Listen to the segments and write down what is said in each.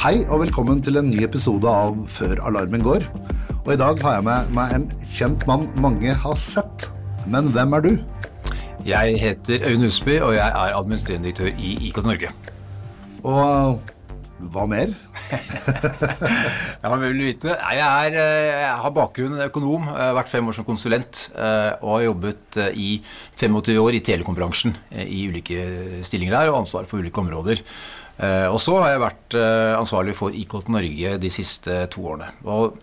Hei og velkommen til en ny episode av Før alarmen går. Og i dag har jeg med meg en kjent mann mange har sett. Men hvem er du? Jeg heter Øyunn Husby, og jeg er administrerende direktør i IKT Norge. Og hva mer? Ja, vil du vite? Jeg, er, eh, jeg har bakgrunn økonom, jeg har vært fem år som konsulent eh, og har jobbet eh, i 25 år i telekombransjen eh, i ulike stillinger der og ansvar for ulike områder. Eh, Og så har jeg vært eh, ansvarlig for IKT Norge de siste to årene. Og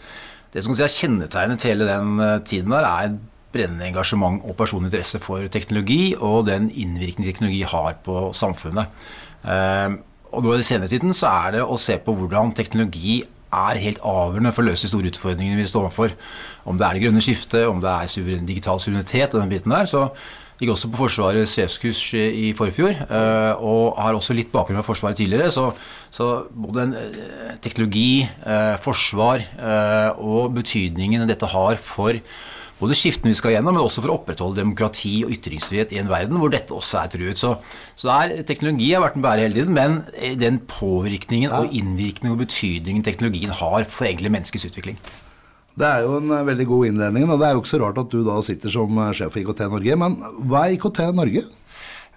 det som er kjennetegnet hele den eh, tiden der, er brennende engasjement og personlig interesse for teknologi og den innvirkning teknologi har på samfunnet. Og nå i senere tiden så er det å se på hvordan teknologi er helt avgjørende for å løse de store utfordringene vi står overfor. Om det er det grønne skiftet, om det er digital suverenitet og den biten der. Så gikk også på Forsvarets sjefskurs i forfjor, eh, og har også litt bakgrunn fra Forsvaret tidligere. Så, så både en, eh, teknologi, eh, forsvar og betydningen dette har for både skiftene vi skal gjennom, men også for å opprettholde demokrati og ytringsfrihet i en verden hvor dette også er truet. Så, så er, teknologi har vært en bærer hele tiden, men den påvirkningen og innvirkningen og betydningen teknologien har for egentlig menneskets utvikling. Det er jo en eh, veldig god innledning, og det er jo ikke så rart at du da sitter som eh, sjef for IKT Norge. Men hva er IKT Norge?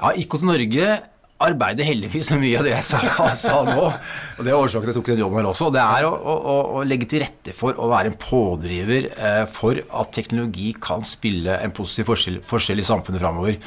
Ja, IKT Norge arbeider heldigvis med mye av det jeg sa, sa nå. Og Det er årsaken til at jeg tok den jobben her også. Det er å, å, å legge til rette for å være en pådriver eh, for at teknologi kan spille en positiv forskjell, forskjell i samfunnet framover.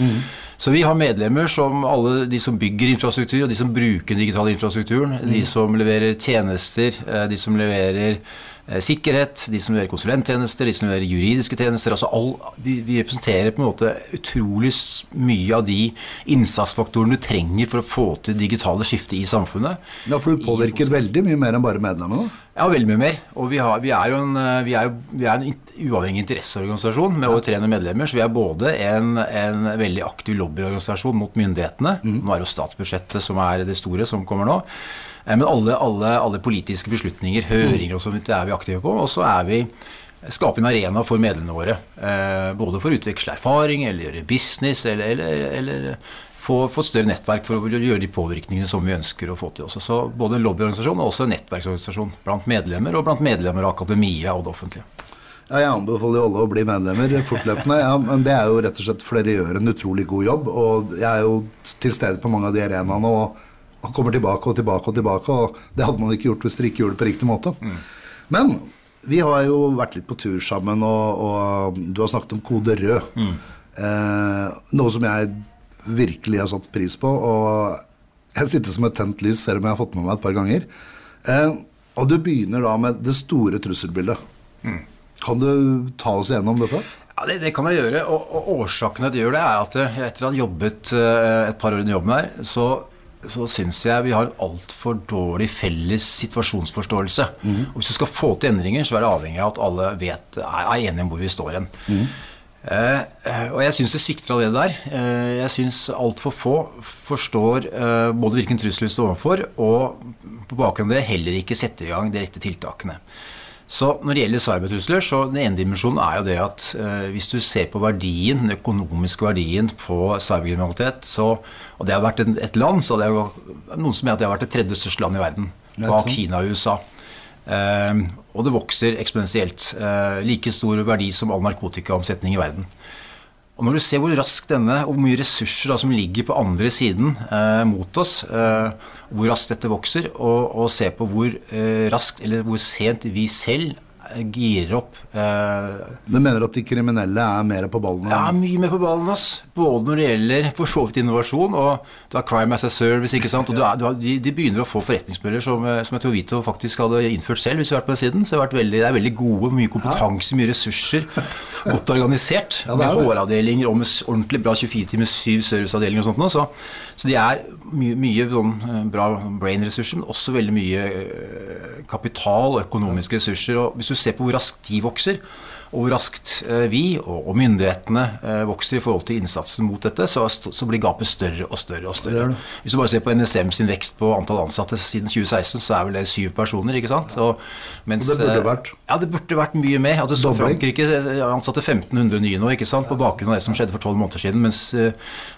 Så vi har medlemmer som alle de som bygger infrastruktur, og de som bruker den digitale infrastrukturen, de som leverer tjenester, eh, de som leverer eh, sikkerhet, de som leverer konsulenttjenester, de som leverer juridiske tjenester. altså all, vi, vi representerer på en måte utrolig mye av de innsatsfaktorene du trenger for å få til digitale skifte i samfunnet. Ja, For du påvirker veldig mye mer enn bare medlemmene. Ja, veldig mye mer. Og vi, har, vi er jo en, eh, vi er, vi er en uavhengig interesseorganisasjon med over 300 medlemmer. Så vi er både en, en veldig aktiv lobbyorganisasjon mot myndighetene. Nå er det jo statsbudsjettet som er det store som kommer nå. Eh, Men alle, alle, alle politiske beslutninger, høringer og sånt, det er vi aktive på. Og så er vi skape en arena for medlemmene våre. Eh, både for å utveksle erfaring, eller gjøre business, eller, eller, eller få, få et større nettverk for å gjøre de påvirkningene som vi ønsker å få til. Også. Så både en lobbyorganisasjon og også en nettverksorganisasjon blant medlemmer, og blant medlemmer av akademia og det offentlige. Ja, jeg anbefaler jo alle å bli medlemmer fortløpende. Ja, men det er jo rett og slett fordi dere gjør en utrolig god jobb. Og jeg er jo til stede på mange av de arenaene og, og kommer tilbake og tilbake og tilbake. Og det hadde man ikke gjort hvis dere ikke gjorde det på riktig måte. Men vi har jo vært litt på tur sammen, og, og du har snakket om kode rød. Eh, noe som jeg virkelig har satt pris på. Og jeg sitter som et tent lys, selv om jeg har fått med meg et par ganger. Eh, og du begynner da med det store trusselbildet. Kan du ta oss igjennom dette? Ja, det, det kan jeg gjøre. Og, og årsaken til at jeg gjør det, er at jeg, etter å ha jobbet eh, et par år i jobben her, så, så syns jeg vi har en altfor dårlig felles situasjonsforståelse. Og hvis du skal få til endringer, så er det avhengig av at alle vet, er, er enige om hvor vi står hen. Mm. eh, og jeg syns det svikter allerede der. Eh, jeg syns altfor få forstår eh, både hvilken trussel vi står overfor, og på bakgrunn av det heller ikke setter i gang de rette tiltakene. Så når det gjelder cybertrusler, så den ene dimensjonen er jo det at eh, hvis du ser på verdien, den økonomiske verdien på cyberkriminalitet, så, og det har vært en, et land, så det er jo noen som mener at det har vært det tredje største landet i verden, bak? Kina og USA. Eh, og det vokser eksponentielt. Eh, like stor verdi som all narkotikaomsetning i verden. Og når du ser hvor raskt denne, og hvor mye ressurser da, som ligger på andre siden eh, mot oss, eh, hvor raskt dette vokser, og, og se på hvor eh, raskt eller hvor sent vi selv eh, girer opp eh, Du mener at de kriminelle er mer på ballen? ja, mye mer på ballen, ass. Både når det gjelder for så vidt innovasjon, og du har crime as a service, ikke sant. Og du er, du har, de, de begynner å få forretningsmodeller som, eh, som jeg tror Vito faktisk hadde innført selv, hvis vi hadde vært på den siden. Så det, har vært veldig, det er veldig gode, mye kompetanse, mye ressurser. Godt organisert. Ja, med er. HR-avdelinger og med ordentlig bra 24 timers 7 serviceavdelinger og sånt. Så, så de er mye, mye sånn eh, bra brain-ressurser, men også veldig mye eh, kapital og økonomiske ressurser. Og hvis du ser på hvor raskt de vokser, og hvor raskt eh, vi og, myndighetene eh, vokser i forhold til innsatsen mot dette, så, blir gapet større og større og større. Hvis du bare ser på NSM sin vekst på antall ansatte siden 2016, så er vel det syv personer, ikke sant? Og, mens, Og det burde eh, vært. Ja, det burde vært mye mer. At du så. Frankrike ansatte 1500 nye nå, ikke sant? På bakgrunn av det som skjedde for tolv måneder siden, mens,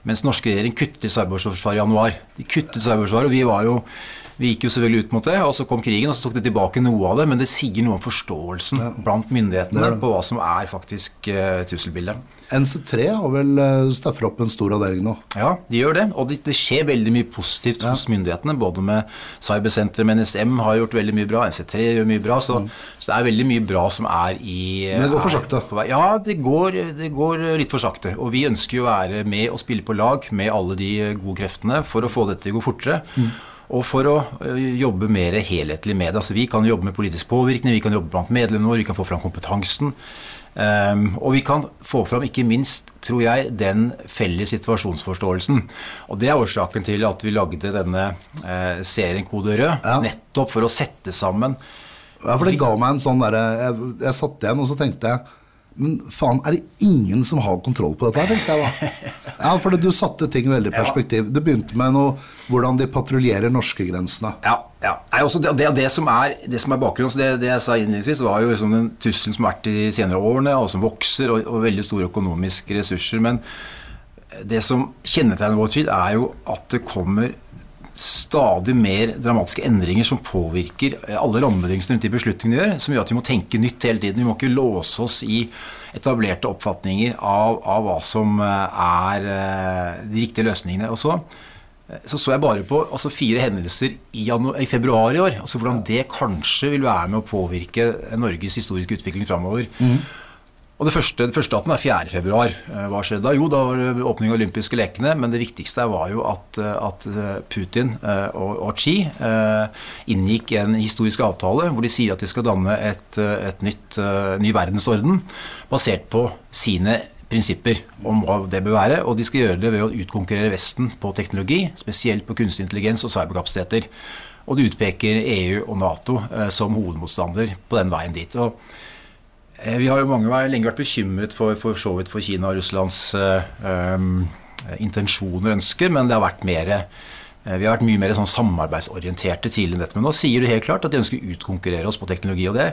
mens norske regjering kuttet i cyberforsvaret i januar. De kuttet i cyberforsvaret, og vi var jo Vi gikk jo selvfølgelig ut mot det, og så kom krigen, og så tok det tilbake noe av det. Men det sier noe om forståelsen ja. blant myndighetene på hva som er faktisk uh, trusselbildet. NC3 har vel uh, staffer opp en stor avdeling nå? Ja, de gjør det. Og det, det skjer veldig mye positivt ja. hos myndighetene. Både med cybersenteret med NSM har gjort veldig mye bra, NC3 gjør mye bra. Så, mm. så det er veldig mye bra som er i Men det går for sakte? Ja, det går, det går litt for sakte. Og vi ønsker jo å være med og spille på lag med alle de gode kreftene for å få dette til å gå fortere. Mm og for å eh, jobbe mer helhetlig med det. Altså, vi kan jobbe med politisk påvirkning, vi kan jobbe blant medlemmene våre, vi kan få fram kompetansen. Um, og vi kan få fram ikke minst, tror jeg, den felles situasjonsforståelsen. Og det er årsaken til at vi lagde denne uh, serien Kode rød, ja. nettopp for å sette sammen Ja, for det ga meg en sånn derre jeg, jeg satt igjen og så tenkte jeg men faen, er det ingen som har kontroll på dette her, tenkte jeg da. Ja, for du satte ting veldig i perspektiv. Du begynte med noe hvordan de patruljerer norskegrensene. Ja, ja. Nei, det, det, det, som er, det som er bakgrunnen, det, det, jeg sa innledningsvis, var jo liksom den trusselen som har vært de senere årene, og som vokser, og, og veldig store økonomiske ressurser. Men det som kjennetegner vår tid, er jo at det kommer stadig mer dramatiske endringer som påvirker alle rammebetingelsene rundt de beslutningene vi gjør, som gjør at vi må tenke nytt hele tiden. Vi må ikke låse oss i etablerte oppfatninger av, av hva som eh, er eh, de riktige løsningene. Og så eh, så, så jeg bare på altså, fire hendelser i, i, februar i år. altså Hvordan det kanskje vil være med å påvirke Norges historiske utvikling framover. Mm. Og det første, det første er 4. februar. Eh, hva skjedde da? Jo, da var det åpning av olympiske lekene. Men det viktigste var jo at, eh, at eh, Putin og, og Xi inngikk en historisk avtale hvor de sier at de skal danne et, et nytt, ny verdensorden basert på sine prinsipper om hva det bør være. Og de skal gjøre det ved å utkonkurrere Vesten på teknologi, spesielt på kunstig intelligens og cyberkapasiteter. Og de utpeker EU og Nato som hovedmotstander på den veien dit. Og vi har jo mange lenge vært bekymret for, for så vidt for Kina og Russlands um, intensjoner og ønsker, men det har vært mer vi har vært mye mer sånn samarbeidsorienterte tidligere enn dette. Men nå sier du helt klart at de ønsker å utkonkurrere oss på teknologi. og det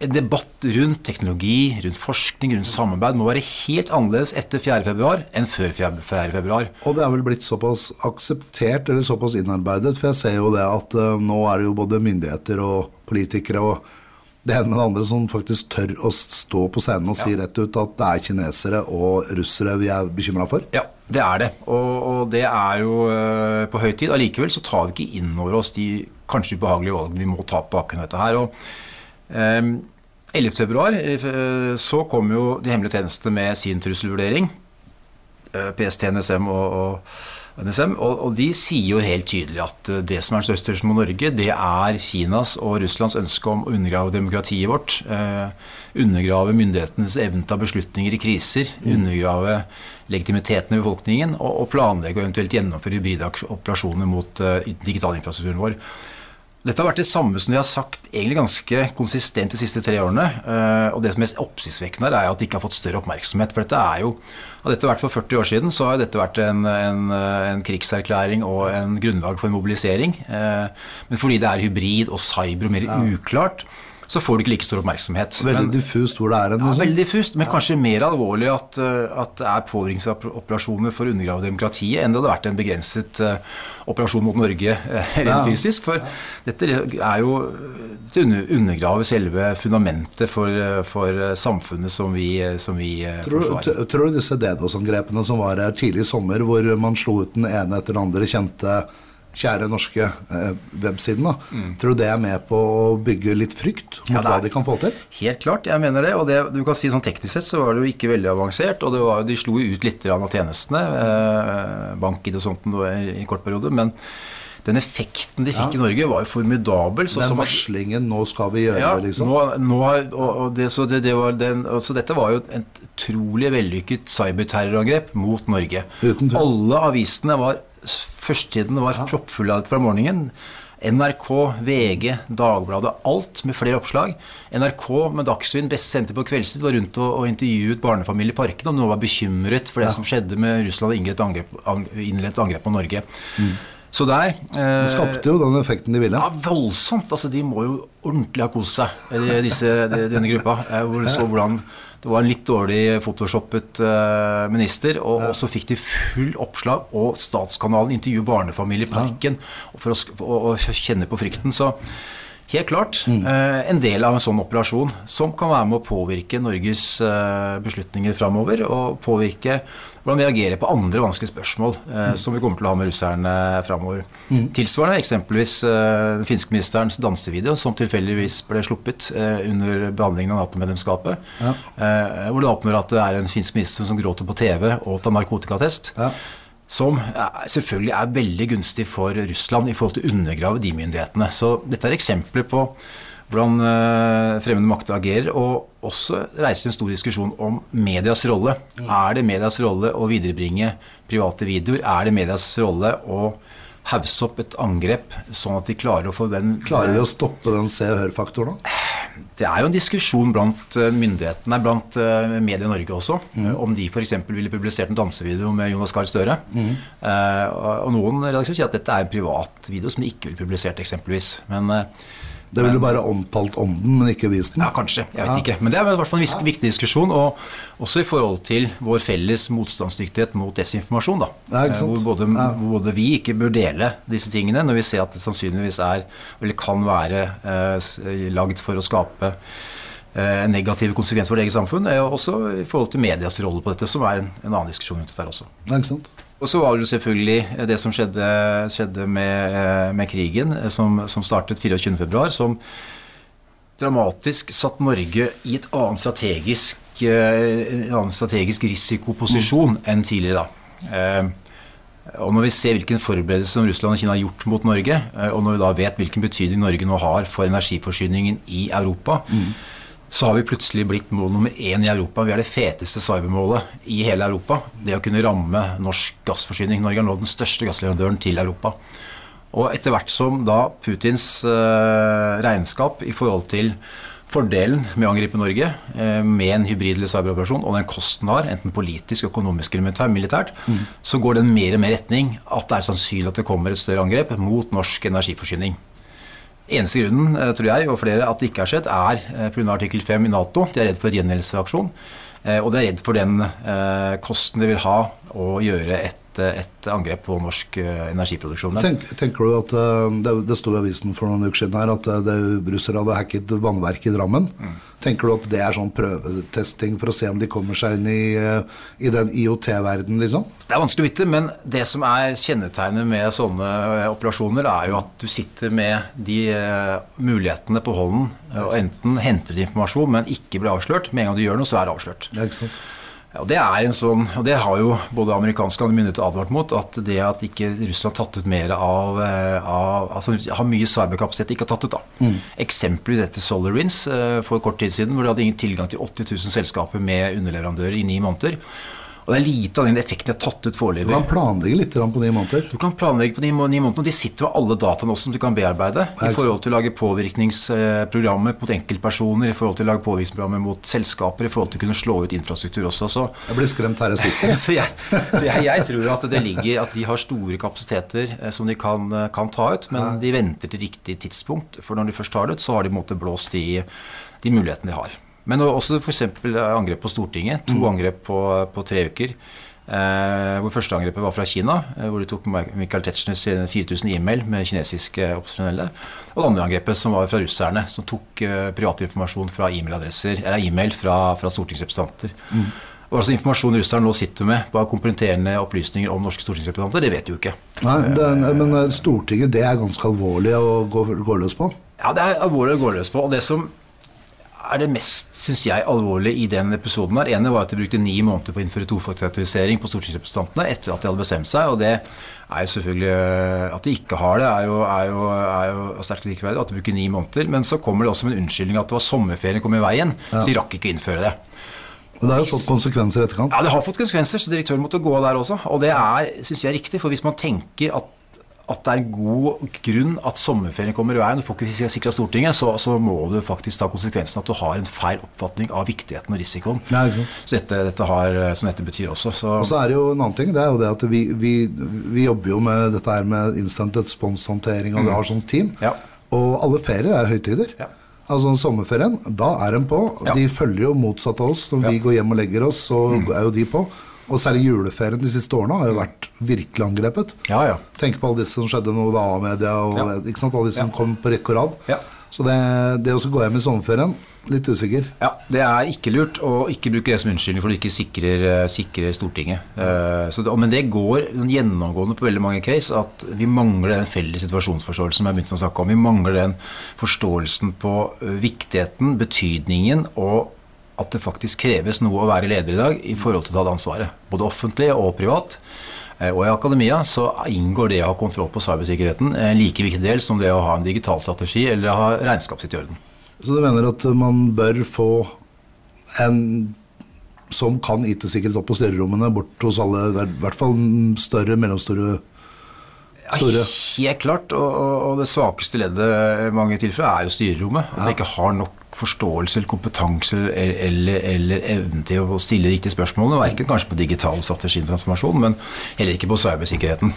en debatt rundt teknologi, rundt forskning, rundt samarbeid må være helt annerledes etter 4.2 enn før 4.2. Og det er vel blitt såpass akseptert eller såpass innarbeidet, for jeg ser jo det at nå er det jo både myndigheter og politikere og det ene med det andre som faktisk tør å stå på scenen og si rett ut at det er kinesere og russere vi er bekymra for? Ja, det er det. Og, og det er jo uh, på høy tid. Allikevel så tar vi ikke inn over oss de kanskje ubehagelige valgene vi må ta på bakgrunn av dette her. Og, um, 11.2 uh, så kom jo de hemmelige tjenestene med sin trusselvurdering. Uh, PST, NSM og, og NSM, og, og, de sier jo helt tydelig at eh, det som er den største trusselen mot Norge, det er Kinas og Russlands ønske om å undergrave demokratiet vårt. Eh, undergrave myndighetenes evne til å ta beslutninger i kriser. Mm. Undergrave legitimiteten i befolkningen. Og, og planlegge og eventuelt gjennomføre hybride operasjoner mot eh, digitalinfrastrukturen vår. Dette har vært det samme som de har sagt egentlig ganske konsistent de siste tre årene. Uh, og det som er oppsiktsvekkende, er at de ikke har fått større oppmerksomhet. For dette er jo Hadde dette vært for 40 år siden, så har dette vært en, en, en krigserklæring og en grunnlag for en mobilisering. Uh, men fordi det er hybrid og cyber og mer uklart, så får du ikke like stor oppmerksomhet. Veldig men, diffust hvor det er en. Ja, veldig diffust, men ja. kanskje mer alvorlig at, eh, at det er påvirkningsoperasjoner for å undergrave demokratiet enn det hadde vært en begrenset uh, operasjon mot Norge uh, rent ja. fysisk. For dette er jo Det undergraver selve fundamentet for, for samfunnet som vi, som vi tror, forsvarer. Tror du disse DDoS-angrepene som var her tidlig i sommer, hvor man slo ut den ene etter den andre kjente kjære norske eh, websiden. da. Mm. Tror du det er med på å bygge litt frykt mot ja, hva de kan få til? Helt klart, jeg mener det. Og det, du kan si sånn teknisk sett så var det jo ikke veldig avansert. Og var, de slo jo ut litt av tjenestene, eh, bank-ID og sånt i en kort periode. men den effekten de fikk ja. i Norge, var jo formidabel. den varslingen 'nå skal vi gjøre ja, liksom. Nå, nå, og, og det, så, det, det var den, altså dette var jo et utrolig vellykket cyberterrorangrep mot Norge. Alle avisene var Førstetiden var ja. proppfull av dette fra morgenen. NRK, VG, Dagbladet, alt med flere oppslag. NRK med Dagsrevyen, best sendte på kveldstid, var rundt og, og intervjuet barnefamilier i parken om noen var bekymret for det ja. som skjedde med Russland og innledet angrep, angrep, på Norge. Mm. Så der eh, Det skapte jo den effekten de ville. Ja, Voldsomt. altså De må jo ordentlig ha kost seg, disse, denne gruppa. Hvor så hvordan Det var en litt dårlig photoshoppet uh, minister, og, ja. så fikk de full oppslag, og Statskanalen intervjuer barnefamilier på prikken for å, å, å, kjenne på frykten. Så helt klart mm. en del av en sånn operasjon som kan være med å påvirke Norges beslutninger framover, og påvirke hvordan vi reagerer på andre vanskelige spørsmål eh, som vi kommer til å ha med russerne framover. Mm. Tilsvarende eksempelvis eh, den finske ministerens dansevideo, som tilfeldigvis ble sluppet eh, under behandlingen av Nato-medlemskapet. Ja. Eh, hvor det åpner at det er en finsk minister som gråter på TV og tar narkotikatest. Ja. Som selvfølgelig er veldig gunstig for Russland i forhold til å undergrave de myndighetene. Så dette er eksempler på hvordan uh, fremmede makter agerer, og også reiser en stor diskusjon om medias rolle. Er det medias rolle å viderebringe private videoer? Er det medias rolle å hausse opp et angrep, sånn at de klarer å få den Klarer de å stoppe den Se og Hør-faktoren, da? Det er jo en diskusjon blant eh, myndighetene, blant medie i Norge også, mm. om de f.eks. ville publisert en dansevideo med Jonas Gahr Støre. Mm. Og noen redaktører sier at dette er en privat video som de ikke ville publisert, eksempelvis. Men det ville bare omtalt om den, men ikke vist den? Ja, kanskje. Jeg vet ja. ikke. Men det er i hvert fall en viktig diskusjon. Og også i forhold til vår felles motstandsdyktighet mot desinformasjon. Da. Ja, eh, hvor, både, ja. hvor, både, vi ikke bør dele disse tingene når vi ser at det sannsynligvis er, eller kan være, eh, lagd for å skape eh, negative konsekvenser for vårt eget samfunn. Og også i forhold til medias rolle på dette, som er en, en annen diskusjon rundt dette her også. Ja, ikke sant? Og så var det jo selvfølgelig det som skjedde, skjedde med, med, krigen, som, som startet 24.2., som dramatisk satt Norge i et annet strategisk, eh, en annen strategisk risikoposisjon mm. enn tidligere. da. Eh, og når vi ser hvilken forberedelse som Russland og Kina har gjort mot Norge, eh, og når vi da vet hvilken betydning Norge nå har for energiforsyningen i Europa, mm så har vi plutselig blitt mål nummer én i Europa. Vi er det feteste cybermålet i hele Europa. Det å kunne ramme norsk gassforsyning. Norge er nå den største gassleverandøren til Europa. Og etter hvert som da Putins eh, regnskap i forhold til fordelen med å angripe Norge eh, med en hybrid- eller cyberoperasjon, og den kosten har, enten politisk, økonomisk eller militært, mm. så går den mer og mer retning at det er sannsynlig at det kommer et større angrep mot norsk energiforsyning. Eneste grunnen, eh, tror jeg, og flere, at det ikke har skjedd, er eh, pga. artikkel 5 i Nato. De er redd for gjengjeldelsesaksjon. Eh, og de er redd for den kosten det vil ha å gjøre et et angrep på norsk energiproduksjon. Tenk, tenker du at Det, det sto i avisen for noen uker siden her at russere hadde hacket vannverket i Drammen. Mm. Tenker du at det er sånn prøvetesting for å se om de kommer seg inn i, eh, i den IOT-verdenen, liksom? Det er vanskelig å vite, men det som er kjennetegnet med sånne eh, operasjoner, er jo at du sitter med de mulighetene på hånden og enten henter informasjon, men ikke blir avslørt. Med en gang du gjør noe, så er det avslørt. Det er ikke sant? Ja, det er en sånn, og det har jo både amerikanske og myndigheter advart mot, at det at ikke Russland har tatt ut mer av, eh, av altså har mye cyberkapasitet ikke har tatt ut. da. Mm. Eksempelvis etter SolarWinds eh, for kort tid siden, hvor de hadde ingen tilgang til 80 000 selskaper med underleverandører i ni måneder. Og det er lite av den effekten jeg har tatt ut foreløpig. Du kan planlegge litt på ni måneder? Du kan planlegge på ni, måneder, og de sitter med alle dataene også som du kan bearbeide. I forhold til å lage påvirkningsprogrammer mot enkeltpersoner, i forhold til å lage påvirkningsprogrammer mot selskaper, i forhold til å kunne slå ut infrastruktur også. Så, jeg blir skremt her jeg sitter. så, jeg, så jeg, jeg, tror at det ligger at de har store kapasiteter eh, som de kan, eh, kan ta ut, men de venter til riktig tidspunkt. For når de først tar det ut, så har de på en måte blåst i de mulighetene de har. Men også f.eks. angrep på Stortinget. To mm. angrep på, på, tre uker. Eh, hvor første angrepet var fra Kina, eh, hvor de tok Michael Tetzschners 4000 e-mail med kinesiske opposisjonelle. Og det andre angrepet som var fra russerne, som tok eh, privatinformasjon fra e-mailadresser, eller e-mail fra, fra stortingsrepresentanter. Mm. Og altså Informasjon russerne nå sitter med, bare kompromitterende opplysninger om norske stortingsrepresentanter, det vet du jo ikke. Nei, er, Men eh, Stortinget, det er ganske alvorlig å gå, gå løs på? Ja, det er alvorlig å gå løs på. og det som er det mest synes jeg, alvorlige i den episoden her. ene var at de brukte ni måneder på å innføre tofaktorisering på stortingsrepresentantene etter at de hadde bestemt seg. og det er jo selvfølgelig eh, At de ikke har det, er jo, er jo, er jo sterkt likeverdig. At de bruker ni måneder. Men så kommer det også med en unnskyldning at det var sommerferien kom i veien. Ja. Så de rakk ikke å innføre det. Men det har jo fått konsekvenser i etterkant? Ja, det har fått konsekvenser, så direktøren måtte gå der også. Og det er, syns jeg, riktig. For hvis man tenker at at det er god grunn at sommerferien kommer i veien, du får ikke sikra Stortinget, så, så, må du faktisk ta konsekvensen at du har en feil oppfatning av viktigheten og risikoen. Ja, så dette, dette har, som dette betyr også. Så. Og så er det jo en annen ting. Det er jo det at vi, vi, vi jobber jo med dette her med instant response-håndtering, og mm. vi har sånt team. Ja. Og alle ferier er høytider. Ja. Altså sommerferien, da er de på. Ja. De følger jo motsatt av oss. Når vi går hjem og legger oss, så er jo de på. Og særlig juleferien de siste årene har jo vært virkelig angrepet. Ja, ja. Tenk på alle disse som skjedde nå, da A-media og Ja. ikke sant, alle disse som kom på rekke og rad. Ja. Så det, det å gå hjem i sommerferien, litt usikker. Ja, Det er ikke lurt å ikke bruke det som unnskyldning for du ikke sikrer, eh, sikrer Stortinget. Uh, så det, men det går gjennomgående på veldig mange case at vi mangler den felles situasjonsforståelsen som jeg begynte å snakke om. Vi mangler den forståelsen på eh, viktigheten, betydningen og at det faktisk kreves noe å være leder i dag i forhold til å ta det ansvaret. Både offentlig og privat. Eh, Og i akademia så inngår det å ha kontroll på cybersikkerheten en like viktig del som det å ha en digital strategi eller ha regnskapet sitt i orden. Så du mener at man bør få en som kan IT-sikkerhet opp på styrerommene, bort hos alle, i hvert fall større, mellomstore store. Helt klart. Og, og, det svakeste leddet i mange tilfeller er jo styrerommet. At de ikke har nok forståelse eller kompetanse eller, eller, eller evne til å stille riktige spørsmål. Verken kanskje på digital strategi og transformasjon, men heller ikke på cybersikkerheten.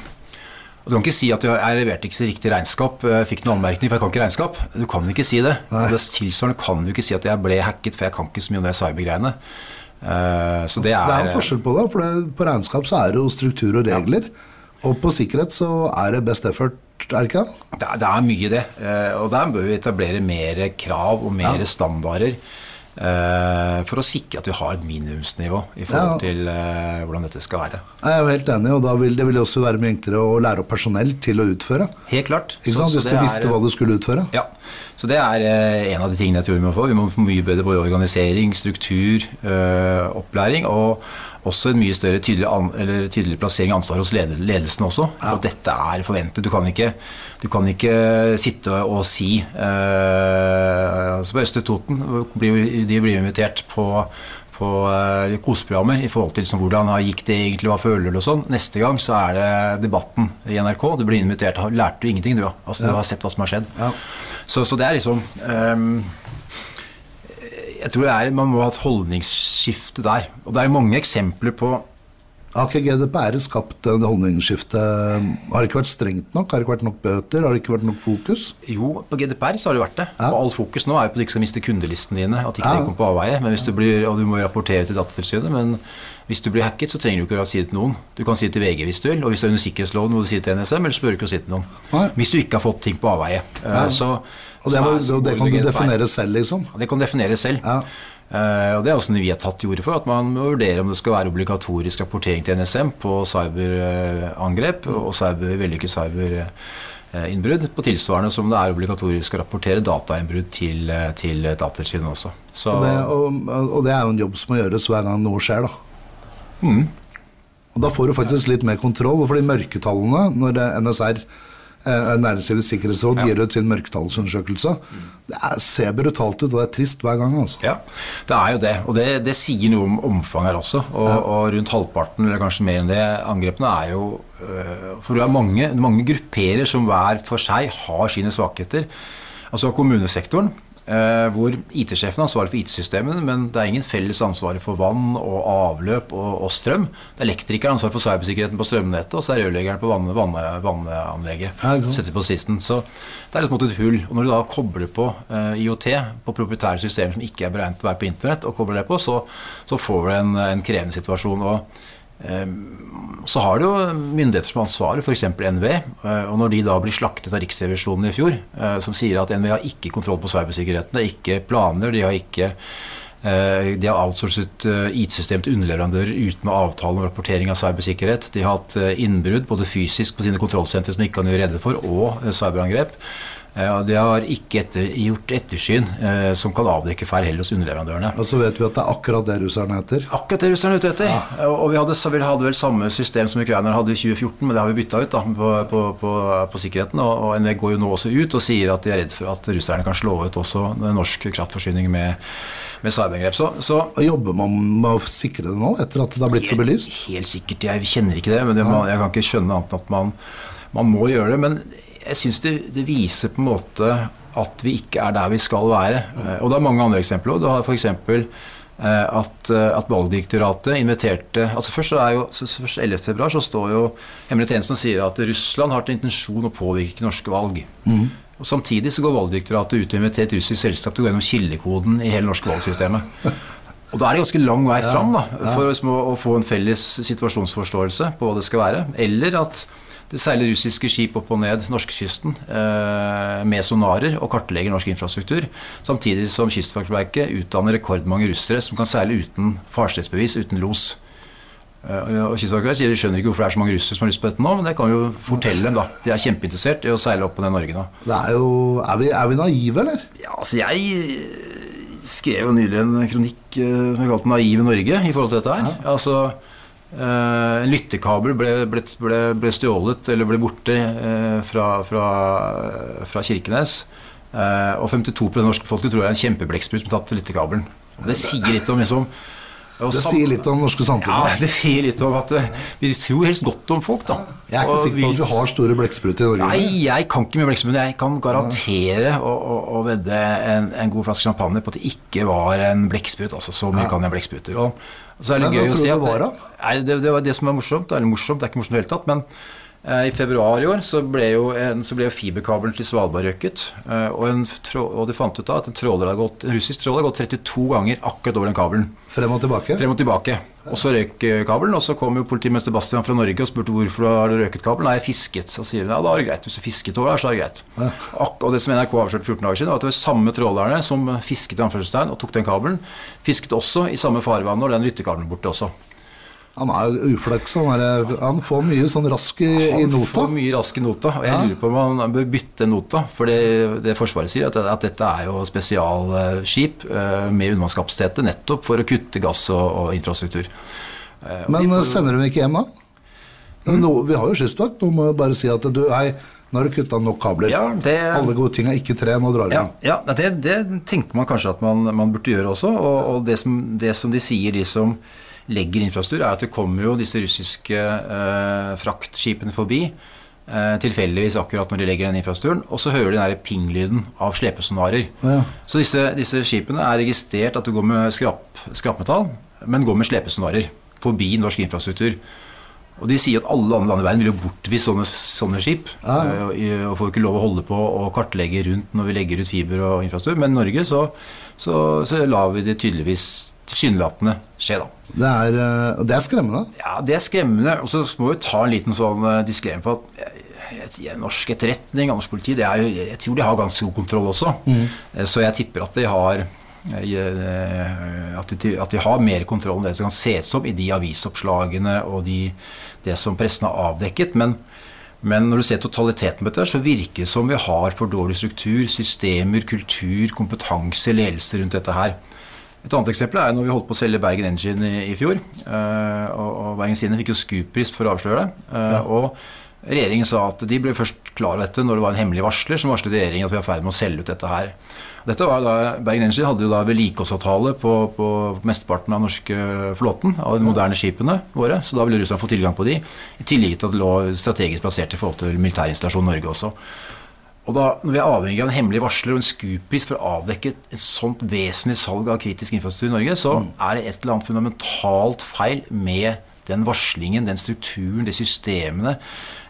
Og Du kan ikke si at du, jeg leverte ikke riktig regnskap, jeg fikk noen anmerkning, for jeg kan ikke regnskap. Du kan ikke si det. Og det tilsvarende kan du ikke si at jeg ble hacket, for jeg kan ikke så mye om det cybergreiene. Eh, Så det er, Det er en forskjell på det, for det, på regnskap så er det jo struktur og regler. Og på sikkerhet så er det best effort, er det ikke det? Det er, det er mye det. eh, Og der bør vi etablere mer krav og mer Ja. standarder eh, for å sikre at vi har et minimumsnivå i forhold til eh, hvordan dette skal være. Jeg er jo helt enig, og da vil det vil også være mye enklere å lære opp personell til å utføre. Helt klart. Ikke sant? så Hvis det du er- visste hva du skulle utføre. Ja, så det er en av de tingene jeg tror vi må få. Vi må få mye bedre både organisering, struktur, opplæring og også en mye større tydelig, an, eller tydelig plassering av ansvar hos ledelsen også. For dette er forventet. Du kan ikke, du kan ikke sitte og si eh, altså På Østre Toten blir, de blir invitert på på eh, koseprogrammer i forhold til som, hvordan har- gikk det egentlig, hva føler du og sånn. Neste gang så er det debatten i NRK. Du blir invitert. Har- Lærte du ingenting, du? Altså, Du har sett hva som har skjedd. Ja. Så, så det er liksom um, Jeg tror det er, man må ha et holdningsskifte der. Og det er mange eksempler på Har ikke GDPR skapt det holdningsskiftet? Har det ikke vært strengt nok? Har det ikke vært nok bøter? Har det ikke vært nok fokus? Jo, på GDPR så har det vært det. Ja. Og all fokus nå er jo på at du ikke skal miste kundelistene dine. At ikke Ja. det kommer på avveie. Men hvis du blir, og du må rapportere til Datatilsynet. Men hvis du blir hacket, så trenger du ikke å si det til noen. Du kan si det til VG hvis du vil. Og hvis du er under sikkerhetsloven, må du si det til NSM, ellers bør du ikke si det til noen. Nei. Hvis du ikke har fått ting på avveie. Eh, Ja. Så, Og det, er- så og det kan du definere selv, liksom. Det kan defineres selv. Eh, og Det er også noe vi har tatt til orde for, at man må vurdere om det skal være obligatorisk rapportering til NSM på cyberangrep og cyber, vellykket cyberinnbrudd, på tilsvarende som det er obligatorisk å rapportere datainnbrudd til, eh, til Datatilsynet også. Så, Og det, og, og det er jo en jobb som må gjøres hver gang noe skjer, da. Mm. Og da får du faktisk litt mer kontroll, for de mørketallene, når NSR, eh, Næringslivets sikkerhetsråd, gir ut sin mørketallsundersøkelse, det er, ser brutalt ut, og det er trist hver gang, altså. Ja, det er jo det. Og det, det sier noe om omfanget her også. Og, og rundt halvparten, eller kanskje mer enn det, angrepene er jo øh, For det er mange, mange grupperer som hver for seg har sine svakheter. Altså kommunesektoren, hvor IT-sjefen er ansvarlig for IT-systemene, men det er ingen felles ansvar for vann og avløp og, og strøm. Det er elektrikeren ansvar for cybersikkerheten på strømnettet, og så er rørleggeren på vann, vann, vannanlegget. Ja. Setter på sisten. Så det er litt mot et hull. Og når du da kobler på eh, IOT på proprietære systemer som ikke er beregnet til å være på internett, og kobler det på, så, så får du en, en krevende situasjon. og eh, så har du jo myndigheter som ansvarer, f.eks. NVE. eh, Og når de da blir slaktet av Riksrevisjonen i fjor, eh, som sier at NVE har ikke kontroll på cybersikkerheten, det er ikke planer, de har ikke eh, de har outsourcet IT-system til underleverandører uten avtale om rapportering av cybersikkerhet. De har hatt innbrudd, både fysisk på sine kontrollsentre som de ikke kan gjøre rede for, og cyberangrep. Eh, og De har ikke etter, gjort ettersyn eh, som kan avdekke feil heller hos underleverandørene. Og så vet vi at det er akkurat det russerne heter. Akkurat det russerne er ute etter. Og- Og vi hadde, så vi hadde vel samme system som ukrainerne hadde i 2014, men det har vi bytta ut da, på, på, på, på sikkerheten. Og, og NVE går jo nå også ut og sier at de er redd for at russerne kan slå ut også norsk kraftforsyning med, med cyberangrep. Så, så jobber man med å sikre det nå, etter at det har blitt så belyst? Helt sikkert, jeg kjenner ikke det, men det, man, jeg kan ikke skjønne annet enn at man, man må gjøre det. Men jeg syns det, det viser på en måte at vi ikke er der vi skal være. Eh, Og det er mange andre eksempler. Du har f.eks. At, eh, at Valgdirektoratet inviterte altså Først så er jo, først 11. februar så står jo hemmelig tjenesten og sier at Russland har til intensjon å påvirke norske valg. Og Samtidig så går Valgdirektoratet ut og inviterer et russisk selskap til å gå gjennom kildekoden i hele norske valgsystemet. Og Da er det ganske lang vei fram da, for å få en felles situasjonsforståelse på hva det skal være. Eller at det seiler russiske skip opp og ned norskekysten eh, med sonarer og kartlegger norsk infrastruktur, samtidig som Kystvaktverket utdanner rekordmange russere som kan seile uten farstedsbevis, uten los. Eh, og Kystvaktverket sier de skjønner ikke hvorfor det er så mange russere som har lyst på dette nå, men det kan vi jo fortelle dem, da. De er kjempeinteressert i å seile opp og ned Norge nå. Det er jo Er vi, er vi naive, eller? Ja, altså jeg skrev jo nylig en kronikk som jeg kalte 'Naive Norge' i forhold til dette her. Ja. Altså en lyttekabel ble, ble, ble, ble, stjålet eller ble borte uh, fra, fra, fra, Kirkenes. Uh, og 52 av norske folket tror det er en kjempeblekksprut som tatt lyttekabelen. Det sier litt om liksom, det sier litt om norske samfunnet. Ja, det sier litt om at vi tror helst godt om folk, da. Jeg er ikke sikker på at vi har store blekkspruter i Norge. Nei, jeg kan ikke mye blekkspruter. Jeg kan garantere å og, og vedde en, en, god flaske champagne på at det ikke var en blekksprut. Altså, så mye kan jeg blekkspruter. Og, og så er det men, gøy å si at det, nei, det, det, var det som er morsomt. Det er morsomt, det er ikke morsomt i det hele tatt. men Eh, I februar i år så ble jo, en, så ble jo fiberkabelen til Svalbard røkket. Eh, og, en, og, de fant ut da at en, gått, en russisk tråler har gått 32 ganger akkurat over den kabelen. Frem og tilbake? Frem og tilbake. Og så røyk eh, kabelen, og så kom jo politimester Bastian fra Norge og spurte hvorfor har du røket kabelen. Nei, jeg fisket. Og sier ja, da er det greit. Hvis du fisket over der, så er det greit. Ja. Og det som NRK avslørte 14 dager siden, var at det var samme trålerne som fisket i anførselstegn og tok den kabelen, fisket også i samme farvann når den lyttekabelen borte også. Han er jo uflaks. Han, han, får mye sånn rask i, i, nota. Han får mye rask i nota, og jeg ja. lurer på om han bør bytte nota. For det, det Forsvaret sier, at, at, dette er jo spesialskip uh, med undervannskapasitet nettopp for å kutte gass og, og infrastruktur. Uh, Men får, sender de ikke hjem, da? Mm. No, vi har jo kystvakt. Nå må bare si at du, hei, nå har du kutta nok kabler. Ja, det, Alle gode ting er ikke tre, nå drar vi ja, ja, det, det, tenker man kanskje at man, man burde gjøre også. Og, og det, som, det som de sier, de som legger infrastruktur, er at det kommer jo disse russiske eh, fraktskipene forbi. Eh, tilfeldigvis akkurat når de legger den infrastrukturen. Og så hører de den ping-lyden av slepesonarer. Ja. Så disse, disse, skipene er registrert at det går med skrap, skrapmetall, men går med slepesonarer forbi norsk infrastruktur. Og de sier at alle andre land i verden vil jo bortvise sånne, sånne skip. Ja. Eh, og får ikke lov å holde på og kartlegge rundt når vi legger ut fiber og infrastruktur. Men i Norge så, så, så lar vi det tydeligvis tilsynelatende skje, da. Det er, eh, det er, skremmende? Ja, det er skremmende. Og så må vi ta en liten sånn eh, disklem på at eh, norsk etterretning og norsk politi det er jo, Jeg tror de har ganske god kontroll også. Mm. Så jeg tipper at de har at de, at de, har mer kontroll enn det som kan ses som i de avisoppslagene og de, det som pressen har avdekket. Men, men når du ser totaliteten på dette, så virker det som vi har for dårlig struktur, systemer, kultur, kompetanse, ledelse rundt dette her. Et annet eksempel er når vi holdt på å selge Bergen Engine i, i fjor. Uh, og, og Bergen Engine fikk jo Scoop-pris for å avsløre det. Uh, ja. Og regjeringen sa at de ble først klar over dette når det var en hemmelig varsler som varslet regjeringen at vi er i ferd med å selge ut dette her. Dette var da, Bergen Engine hadde jo da vedlikeholdsavtale på, på mesteparten av norske flåten, av de moderne skipene våre, så da ville Russland få tilgang på de. I tillegg til at det lå strategisk plassert i forhold til militærinstallasjon Norge også. Og da, Når vi er avhengig av en hemmelig varsler og en skupris for å avdekke et sånt vesentlig salg av kritisk infrastruktur i Norge, så mm. er det et eller annet fundamentalt feil med den varslingen, den strukturen, de systemene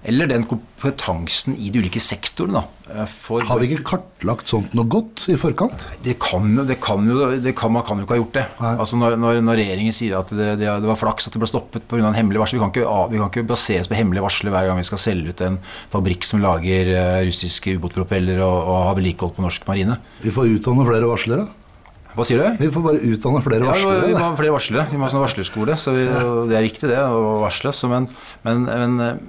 eller den kompetansen i de ulike sektorene. Eh, har vi ikke kartlagt sånt noe godt i forkant? Det kan, det kan jo, det kan, Man kan jo ikke ha gjort det. Altså når, når, når, regjeringen sier at det, det, var flaks at det ble stoppet pga. en hemmelig varsel Vi kan ikke, vi kan ikke baseres på hemmelige varsler hver gang vi skal selge ut en fabrikk som lager uh, russiske ubåtpropeller og, og har vedlikehold på norsk marine. Vi får utdanne flere varslere. Hva sier du? Vi får bare utdanne flere varslere. Ja, vi må ha flere varslere. Vi må ha sånn varslerskole. Så vi, det er riktig, det, å varsle. Men, men, men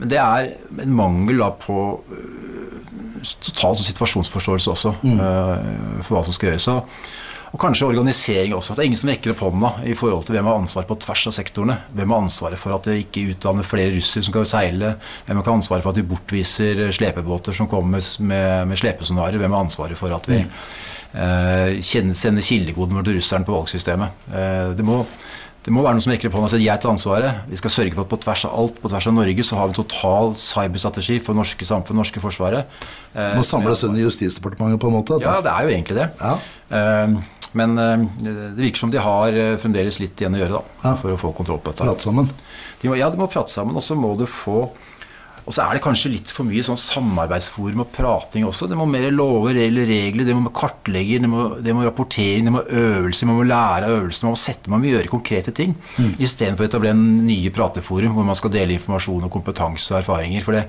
men det er en mangel da på uh, total situasjonsforståelse også mm. uh, for hva som skal gjøres. Og kanskje organisering også. At det er ingen som rekker opp hånda i forhold til hvem har ansvar på tvers av sektorene. Hvem har ansvaret for at det ikke utdanner flere russere som kan seile? Hvem har ansvaret for at vi bortviser slepebåter som kommer med, med slepesonarer? Hvem har ansvaret for at vi mm. Uh, sender kildekoden vår til russeren på valgsystemet? Uh, det må det må være noen som rekker opp hånda og sier jeg tar ansvaret. Vi skal sørge for at på tvers av alt, på tvers av Norge, så har vi en total cyberstrategi for norske samfunn, norske forsvaret. Det må samles under Justisdepartementet på en måte? Ja, det er jo egentlig det. Ja. Eh, men eh, det virker som de har eh, fremdeles litt igjen å gjøre da, for å få kontroll på dette. Prate sammen? De må, ja, de må prate sammen. Og så må du få Og så er det kanskje litt for mye sånn samarbeidsforum og prating også. Det må mer lover, regler, regler, det må kartlegge, det må, det må rapportering, det må øvelse, man må lære av øvelser, man må sette, man må gjøre konkrete ting. Mm. Istedenfor å etablere en nye prateforum hvor man skal dele informasjon og kompetanse og erfaringer. For det,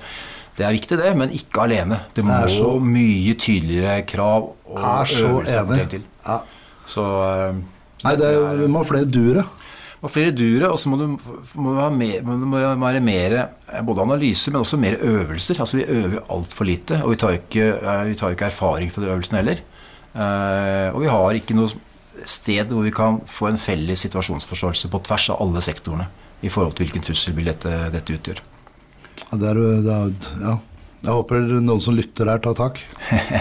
det er viktig, det, men ikke alene. Det må så, mye tydeligere krav og er så øvelser til. Ja. Så, uh, Nei, det, vi må ha flere duere. Og flere dure, og så må du, må det, mer, må det være mer eh, både analyse, men også mer øvelser. Altså Vi øver altfor lite, og vi tar ikke, eh, vi tar ikke erfaring fra de øvelsene heller. Og vi har ikke noe sted hvor vi kan få en felles situasjonsforståelse på tvers av alle sektorene i forhold til hvilken trusselbilde dette, dette utgjør. Ja, det er, det er, ja, jeg håper noen som lytter her, tar tak.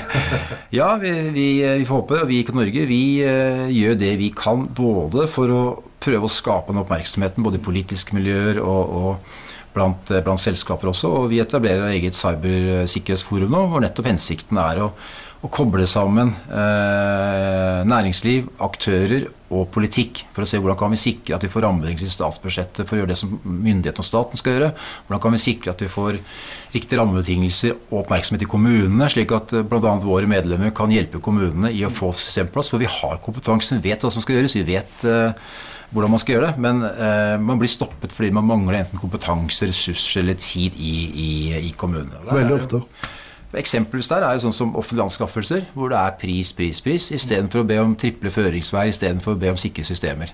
ja, vi, vi, vi, får håpe det. Vi i Norge vi uh, gjør det vi kan både for å prøve å skape den oppmerksomheten både i politiske miljøer og, og blant, eh, blant, selskaper også. Og vi etablerer eget cybersikkerhetsforum nå, hvor nettopp hensikten er å å koble sammen uh, næringsliv, aktører og politikk for å se hvordan kan vi sikre at vi får rammebetingelser i statsbudsjettet for å gjøre det som myndighetene og staten skal gjøre. Hvordan kan vi sikre at vi får riktige rammebetingelser og oppmerksomhet i kommunene, slik at eh, bl.a. våre medlemmer kan hjelpe kommunene i å få systemplass. For vi har kompetansen, vi vet hva som skal gjøres, vi vet eh, hvordan man skal gjøre det. Men eh, man blir stoppet fordi man mangler enten kompetanse, ressurser eller tid i, i, i kommunene. Veldig ofte. Eksempler der er jo sånn som offentlige anskaffelser, hvor det er pris, pris, pris, istedenfor å be om triple føringsvær, istedenfor å be om sikre systemer.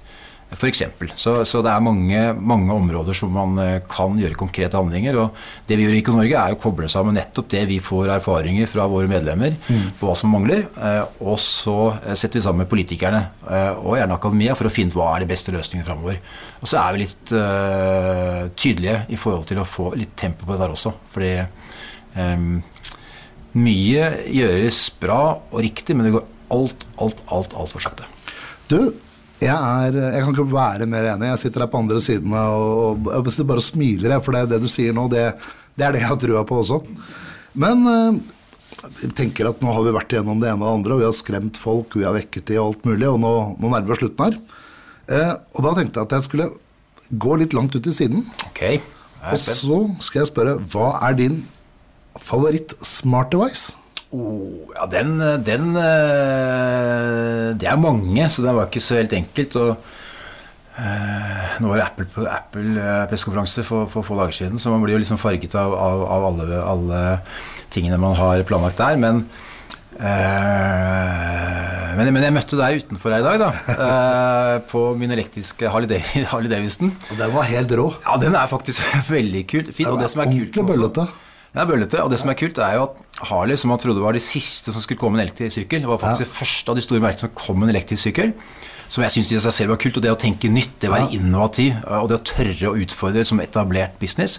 For eksempel. så, så det er mange, mange, områder som man eh, kan gjøre konkrete handlinger. og Det vi gjør i Norge er å koble sammen nettopp det vi får erfaringer fra våre medlemmer mm. på hva som mangler. Eh, og så eh, setter vi sammen med politikerne og gjerne akademia for å finne ut hva er de beste løsningene framover. Og så er vi litt uh, tydelige i forhold til å få litt tempo på det der også. fordi um, mye gjøres bra og riktig, men det går alt, alt, alt altfor sakte. Du, jeg, er, jeg, kan ikke være mer enig. Jeg sitter her på andre siden og, og, jeg bare smiler, for det, det du sier nå, det, det, er det jeg har trua på også. Men jeg eh, tenker at nå har vi vært igjennom det ene og det andre, og vi har skremt folk, vi har vekket de og alt mulig, og nå, nå nærmer vi slutten her. Eh, og da tenkte jeg at jeg skulle gå litt langt ut i siden. Okay. Og så skal jeg spørre, hva er din favoritt-smart device? Oh, ja, den, den, eh, Det er mange, så det var ikke så helt enkelt. Og, eh, nå var det Apple på Apple-pressekonferanse eh, for, for få dager siden, så man blir jo liksom farget av, av, av alle, alle, tingene man har planlagt der. Men, eh, men, men, jeg møtte deg utenfor her i dag, da. Eh, på min elektriske Harley, Davidson. Og den var helt rå. Ja, den er faktisk veldig kul. Fin. Og det som er kult også, det er bøllete. Og det som er kult, er jo at Harley, som man trodde var de siste som skulle komme med en elektrisk sykkel, var faktisk ja. det første av de store merkene som kom med en elektrisk sykkel. Som jeg syns i seg selv var kult. Og det å tenke nytt, det å være innovativ, og det å tørre å utfordre som etablert business.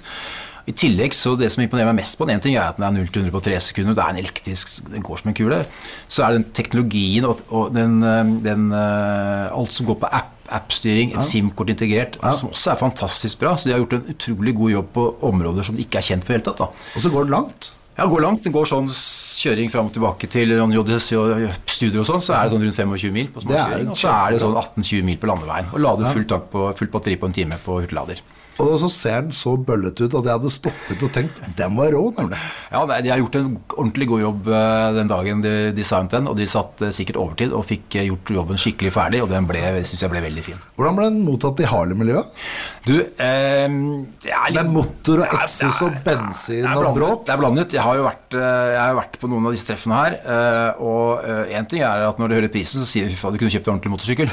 I tillegg, så Det som imponerer meg mest på den, en ting er at den er 0 til 100 på 3 sekunder. Det er en elektrisk, den går som en kule. Så er det den teknologien og, og den, eh, den, eh, alt som går på app appstyring, et ja. SIM-kort integrert, ja. som også er fantastisk bra. Så de har gjort en utrolig god jobb på områder som de ikke er kjent for i det hele tatt. Da. Og så går det langt? Ja, går langt. Det går sånn kjøring fram og tilbake til JDC-studier og sånn, så er det sånn rundt 25 mil på småkjøring. Og så er det sånn 18-20 mil på landeveien. Og lade fullt, på, fullt batteri på en time på hurtiglader. Og så ser den så bøllete ut at jeg hadde stoppet og tenkt den var rå, nemlig. Ja, de har gjort en ordentlig god jobb eh, den dagen de designet den, og de satt eh, sikkert overtid og fikk eh, gjort jobben skikkelig ferdig, og den ble, synes jeg ble veldig fin. Hvordan ble den mottatt i Harley-miljøet? Du, eh, litt, Med motor og Exos og bensin og bråk? Det er blandet. Jeg har jo vært, jeg har vært på noen av disse treffene her, og én ting er at når du hører prisen, så sier du at du kunne kjøpt en ordentlig motorsykkel.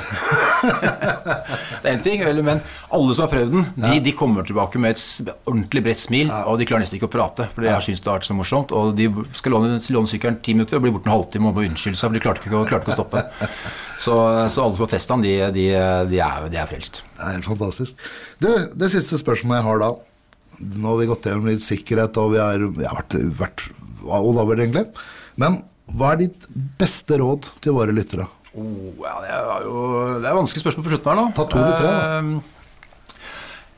det er én ting, men alle som har prøvd den, de, de kommer tilbake med et ordentlig bredt smil, ja. og de klarer nesten ikke å prate. For har syntes det har vært så morsomt. Og de skal låne, låne sykkelen ti minutter og blir borte en halvtime og må unnskylde seg, for de klarte ikke, klarte ikke å stoppe. Så, så alle den, de, de, de, er, de er frelst. Det er helt fantastisk. Du, det siste spørsmålet jeg har da. Nå har vi gått gjennom litt sikkerhet, og vi har, vi har vært, vært all over, egentlig. Men hva er ditt beste råd til våre lyttere? Oh, ja, det er jo det er vanskelig spørsmål på slutten her nå. Ta to eller tre, da.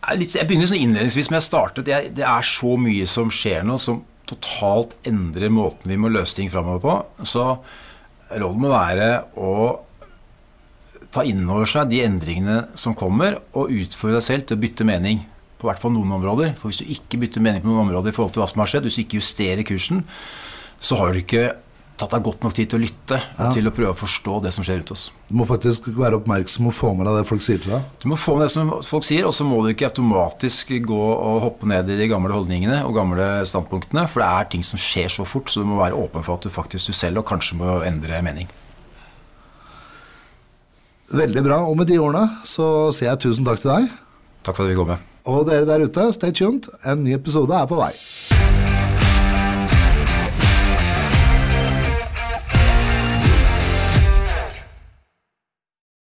Uh, jeg begynner sånn innledningsvis med jeg startet. Jeg, det er så mye som skjer nå, som totalt endrer måten vi må løse ting framover på. Så rådet må være å ta inn over seg de endringene som kommer, og utfordre deg selv til å bytte mening. på hvert fall noen områder. For hvis du ikke bytter mening på noen områder i forhold til hva som har skjedd, hvis du ikke justerer kursen, så har du ikke tatt deg godt nok tid til å lytte og til å prøve å forstå det som skjer rundt oss. Du må faktisk være oppmerksom og få med deg det folk sier til deg. Du må få med det som folk sier, og så må du ikke automatisk gå og hoppe ned i de gamle holdningene og gamle standpunktene, for det er ting som skjer så fort, så du må være åpen for at du faktisk du selv og kanskje må endre mening. Veldig bra. Og med de ordene så sier jeg tusen takk til deg. Takk for at vi kom med. Og dere der ute, stay tuned. En ny episode er på vei.